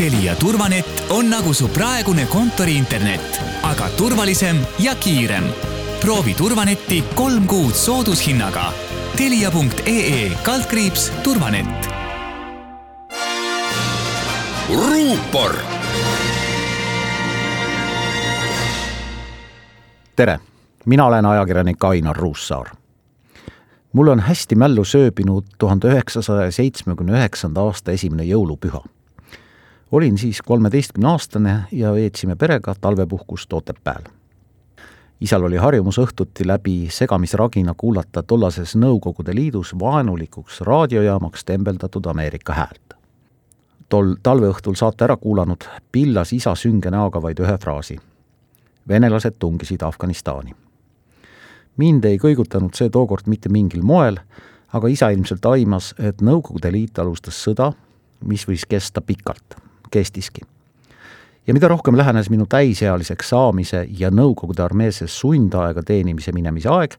Telia turvanett on nagu su praegune kontoriinternet, aga turvalisem ja kiirem. proovi turvanetti kolm kuud soodushinnaga. Telia.ee kaldkriips turvanett. ruupor. tere, mina olen ajakirjanik Ainar Ruussaar mul on hästi mällu sööbinud tuhande üheksasaja seitsmekümne üheksanda aasta esimene jõulupüha. Olin siis kolmeteistkümneaastane ja veetsime perega talvepuhkust Otepääl. isal oli harjumus õhtuti läbi segamisragina kuulata tollases Nõukogude Liidus vaenulikuks raadiojaamaks tembeldatud Ameerika häält. tol talveõhtul saate ära kuulanud, pillas isa sünge näoga vaid ühe fraasi. venelased tungisid Afganistani mind ei kõigutanud see tookord mitte mingil moel, aga isa ilmselt aimas, et Nõukogude Liit alustas sõda, mis võis kesta pikalt, kestiski. ja mida rohkem lähenes minu täisealiseks saamise ja Nõukogude armeesse sundaega teenimise minemise aeg,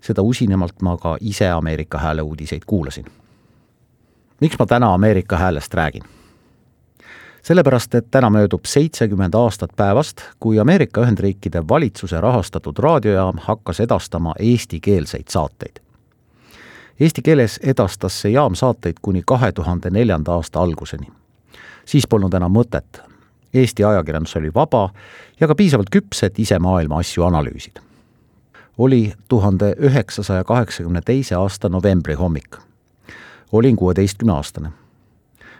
seda usinemalt ma ka ise Ameerika Hääle uudiseid kuulasin. miks ma täna Ameerika Häälest räägin? sellepärast, et täna möödub seitsekümmend aastat päevast, kui Ameerika Ühendriikide valitsuse rahastatud raadiojaam hakkas edastama eestikeelseid saateid. Eesti keeles edastas see jaam saateid kuni kahe tuhande neljanda aasta alguseni. Siis polnud enam mõtet. Eesti ajakirjandus oli vaba ja ka piisavalt küps, et ise maailma asju analüüsida. oli tuhande üheksasaja kaheksakümne teise aasta novembri hommik. olin kuueteistkümneaastane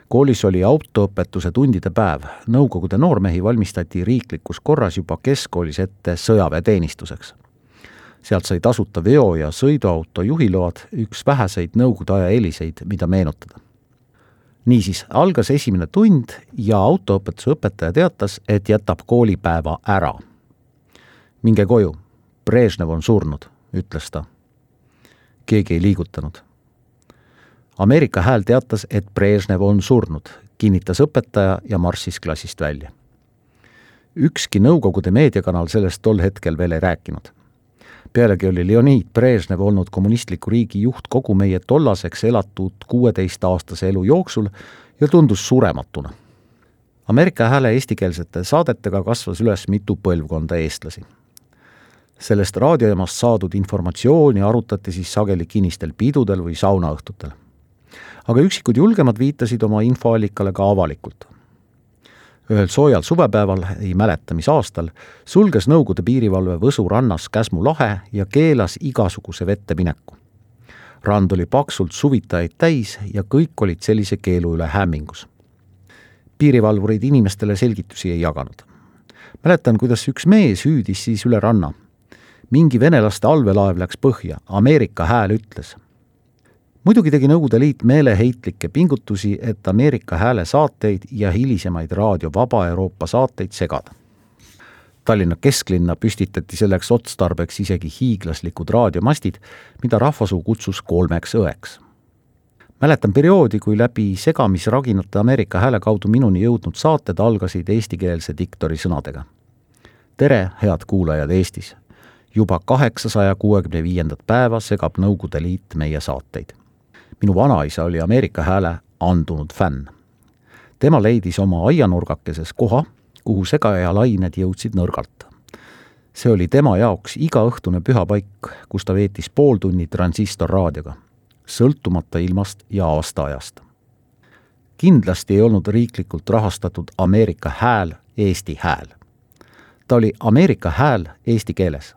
koolis oli autoõpetuse tundide päev. Nõukogude noormehi valmistati riiklikus korras juba keskkoolis ette sõjaväeteenistuseks. sealt sai tasuta veo- ja sõiduauto juhiload, üks väheseid Nõukogude aja eeliseid, mida meenutada. Niisiis, algas esimene tund ja autoõpetuse õpetaja teatas, et jätab koolipäeva ära. minge koju, Brežnev on surnud, ütles ta. keegi ei liigutanud Ameerika Hääl teatas, et Brežnev on surnud, kinnitas õpetaja ja marssis klassist välja. ükski Nõukogude meediakanal sellest tol hetkel veel ei rääkinud. Pealegi oli Leonid Brežnev olnud kommunistliku riigi juht kogu meie tollaseks elatud kuueteistaastase elu jooksul ja tundus surematuna. Ameerika Hääle eestikeelsete saadetega kasvas üles mitu põlvkonda eestlasi sellest raadiojaamast saadud informatsiooni arutati siis sageli kinnistel pidudel või saunaõhtutel aga üksikud julgemad viitasid oma infoallikale ka avalikult. Ühel soojal suvepäeval, ei mäleta mis aastal, sulges Nõukogude piirivalve Võsu rannas Käsmu lahe ja keelas igasuguse vette mineku. rand oli paksult suvitajaid täis ja kõik olid sellise keelu üle hämmingus. piirivalvurid inimestele selgitusi ei jaganud. mäletan, kuidas üks mees hüüdis siis üle ranna. mingi venelaste allveelaev läks põhja, Ameerika hääl ütles muidugi tegi Nõukogude Liit meeleheitlikke pingutusi, et Ameerika Hääle saateid ja hilisemaid Raadio Vaba Euroopa saateid segada. Tallinna kesklinna püstitati selleks otstarbeks isegi hiiglaslikud raadiomastid, mida rahvasuu kutsus kolmeks õeks. mäletan perioodi, kui läbi segamisraginate Ameerika Hääle kaudu minuni jõudnud saated algasid eestikeelse diktori sõnadega. tere, head kuulajad Eestis! juba kaheksasaja kuuekümne viiendat päeva segab Nõukogude Liit meie saateid minu vanaisa oli Ameerika Hääle andunud fänn. tema leidis oma aianurgakeses koha, kuhu segaja lained jõudsid nõrgalt. see oli tema jaoks igaõhtune pühapaik, kus ta veetis pool tunni transistorraadioga, sõltumata ilmast ja aastaajast. kindlasti ei olnud riiklikult rahastatud Ameerika Hääl Eesti Hääl. ta oli Ameerika Hääl eesti keeles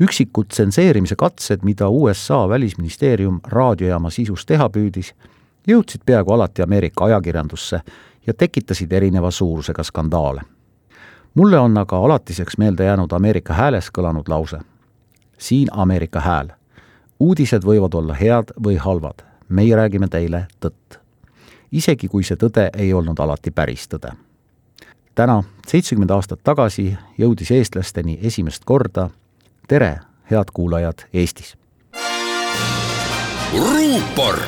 üksikud tsenseerimise katsed, mida USA välisministeerium raadiojaama sisus teha püüdis, jõudsid peaaegu alati Ameerika ajakirjandusse ja tekitasid erineva suurusega skandaale. mulle on aga alatiseks meelde jäänud Ameerika Hääles kõlanud lause. siin Ameerika Hääl. uudised võivad olla head või halvad, meie räägime teile tõtt. isegi kui see tõde ei olnud alati päris tõde täna, seitsekümmend aastat tagasi, jõudis eestlasteni esimest korda tere, head kuulajad Eestis. ruupor